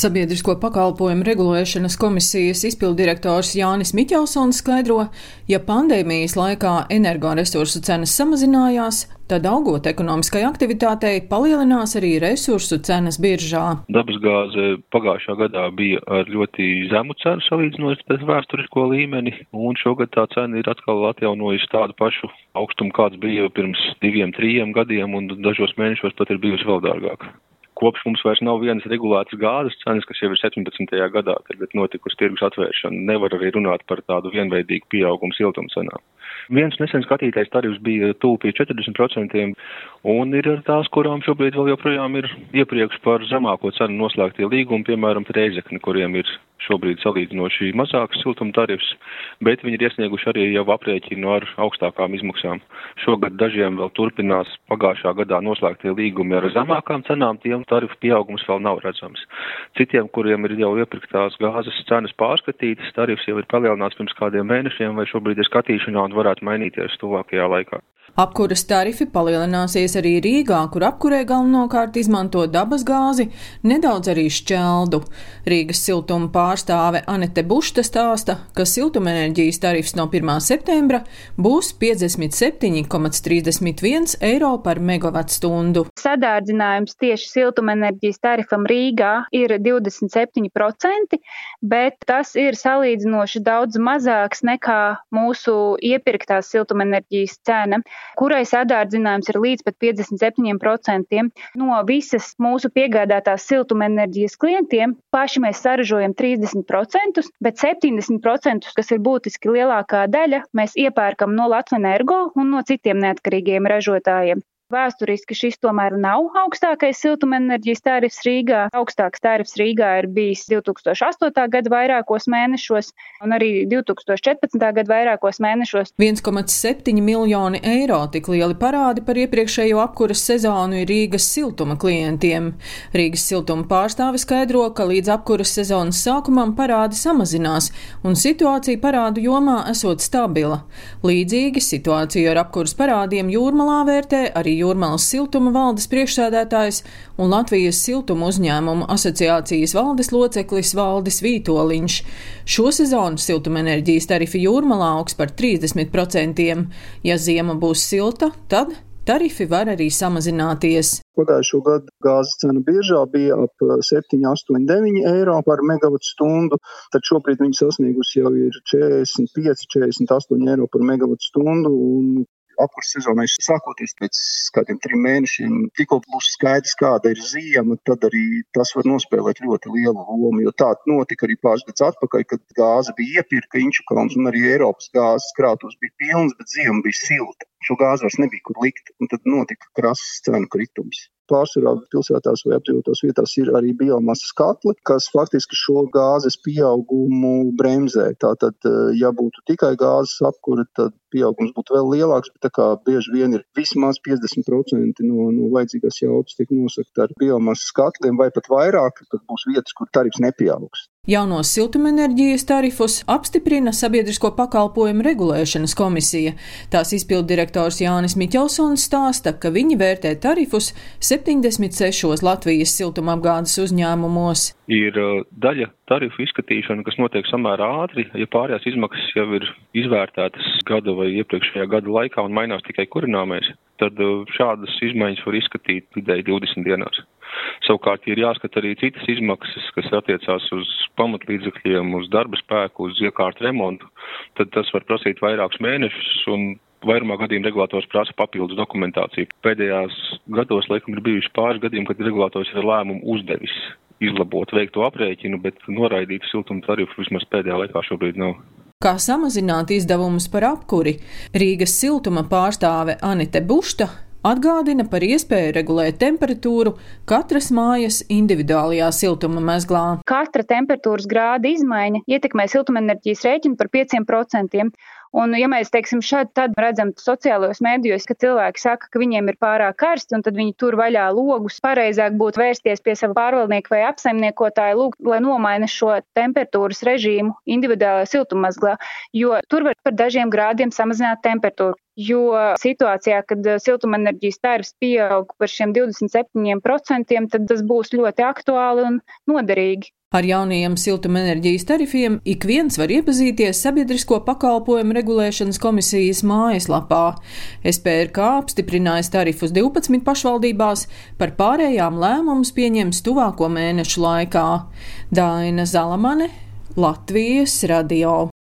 Sabiedrisko pakalpojumu regulēšanas komisijas izpildirektors Jānis Miķelsons skaidro, ja pandēmijas laikā energoresursu cenas samazinājās, tad augot ekonomiskai aktivitātei palielinās arī resursu cenas biržā. Dabasgāze pagājušā gadā bija ar ļoti zemu cenu salīdzinot pēc vēsturisko līmeni, un šogad tā cena ir atkal atjaunojusi tādu pašu augstumu, kāds bija pirms diviem, trījiem gadiem, un dažos mēnešos pat ir bijusi vēl dārgāka kopš mums vairs nav vienas regulētas gāzes cenas, kas jau ir 17. gadā, kad ir notikusi tirgus atvēršana, nevar arī runāt par tādu vienveidīgu pieaugumu siltumcenām. Viens nesen skatītais tarifs bija pie 40%, un ir tās, kurām šobrīd vēl joprojām ir iepriekš par zemāko cenu noslēgtie līgumi, piemēram, Reizekni, kuriem ir šobrīd salīdzinoši mazāks siltuma tarifs, bet viņi ir iesnieguši arī jau aprēķinu ar augstākām izmaksām. Šogad dažiem vēl turpinās pagājušā gadā noslēgtie līgumi ar zemākām cenām, tiem tarifu pieaugums vēl nav redzams. Citiem, kuriem ir jau iepirktās gāzes cenas pārskatītas, tarifs jau ir palielināts pirms kādiem mēnešiem vai šobrīd ir skatīšanā un varētu mainīties tuvākajā laikā. Apkuras tarifi palielināsies arī Rīgā, kur apkurē galvenokārt izmanto dabas gāzi, nedaudz arī šķeldu. Rīgas siltuma pārstāve Anete Bušta stāsta, ka siltumenerģijas tarifs no 1. septembra būs 57,31 eiro par megavatstundu. Sadārdzinājums tieši siltumenerģijas tarifam Rīgā ir 27%, bet tas ir salīdzinoši daudz mazāks nekā mūsu iepirktās siltumenerģijas cena kurai sadārdzinājums ir līdz pat 57%. No visas mūsu piegādātās siltumenerģijas klientiem paši mēs saražojam 30%, bet 70%, kas ir būtiski lielākā daļa, mēs iepērkam no Latvijas energo un no citiem neatkarīgiem ražotājiem. Vēsturiski šis tomēr nav augstākais siltumenerģijas tarifs Rīgā. Augstāks tarifs Rīgā ir bijis 2008. gada vairākos mēnešos un arī 2014. gada vairākos mēnešos. 1,7 miljoni eiro tik lieli parādi par iepriekšējo apkuras sezonu ir Rīgas siltuma klientiem. Rīgas siltuma pārstāve skaidro, ka līdz apkuras sezonas sākumam parādi samazinās un situācija parādu jomā esot stabila. Līdzīgi situāciju ar apkuras parādiem jūrmalā vērtē arī Jūrmālas siltuma valdes priekšsēdētājs un Latvijas siltuma uzņēmumu asociācijas valdes loceklis Valdis Vītoliņš. Šo sezonu siltumenerģijas tarifi Jūrmalā augs par 30%. Ja ziema būs silta, tad tarifi var arī samazināties. Pagājušo gadu gāzes cena biržā bija ap 7, 8, 9 eiro par megawatu stundu, tad šobrīd viņi sasniegusi jau ir 45, 48 eiro par megawatu stundu. Apkurss sezonai sākoties pēc kādiem trim mēnešiem, tikko būs skaidrs, kāda ir ziema, tad arī tas var nospēlēt ļoti lielu lomu. Jo tā notika arī pāris gadus atpakaļ, kad gāze bija iepirka Inču kalns un arī Eiropas gāzes krātos bija pilns, bet ziema bija silta. Šo gāzi vairs nebija kur likt, un tad notika krasas cenu kritums pārsvarā pilsētās vai apdzīvotās vietās ir arī biomasas katli, kas faktiski šo gāzes pieaugumu bremzē. Tātad, ja būtu tikai gāzes apkure, tad pieaugums būtu vēl lielāks, bet tā kā bieži vien ir vismaz 50% no, no vajadzīgās jaudas tiek nosakt ar biomasas katliem vai pat vairāk, tad būs vietas, kur tarifs nepieaugs. Jaunos siltumenerģijas tarifus apstiprina Sabiedrisko pakalpojumu regulēšanas komisija. Tās izpildirektors Jānis Miķelsons stāsta, ka viņi vērtē tarifus 76 Latvijas siltumapgādes uzņēmumos. Ir uh, daļa tarifu izskatīšana, kas notiek samērā ātri, ja pārējās izmaksas jau ir izvērtētas gada vai iepriekšējā gada laikā un mainās tikai kurināmais, tad uh, šādas izmaiņas var izskatīt vidēji 20 dienās. Savukārt ir jāskata arī citas izmaksas, kas attiecās uz pamatlīdzekļiem, uz darba spēku, uz iekārtu remontu, tad tas var prasīt vairākus mēnešus vairumā gadījumā regulators prasa papildus dokumentāciju. Pēdējās gados, laikam, ir bijuši pāris gadījumi, kad regulators ir lēmumu uzdevis izlabot veikto aprēķinu, bet noraidīt siltuma tarifu vismaz pēdējā laikā šobrīd nav. Kā samazināt izdevumus par apkuri, Rīgas siltuma pārstāve Anite Bušta Atgādina par iespēju regulēt temperatūru katras mājas individuālajā siltuma mezglā. Katra temperatūras grāda izmaiņa ietekmē siltumenerģijas rēķinu par 5%. Un, ja mēs teiksim, šādi tad redzam sociālajos mēdījos, ka cilvēki saka, ka viņiem ir pārāk karsti, un tad viņi tur vaļā logus, pareizāk būtu vērsties pie sava pārvaldnieka vai apsaimniekotāja, lūgt, lai nomaina šo temperatūras režīmu individuālajā siltummazglā, jo tur var par dažiem grādiem samazināt temperatūru. Jo situācijā, kad siltumenerģijas tarifs pieaug par šiem 27%, tad tas būs ļoti aktuāli un noderīgi. Ar jaunajiem siltumenerģijas tarifiem ik viens var iepazīties Sabiedrisko pakalpojumu regulēšanas komisijas mājaslapā. SPRK apstiprinājis tarifus 12 pašvaldībās, par pārējām lēmumus pieņems tuvāko mēnešu laikā. Daina Zalamane, Latvijas radio.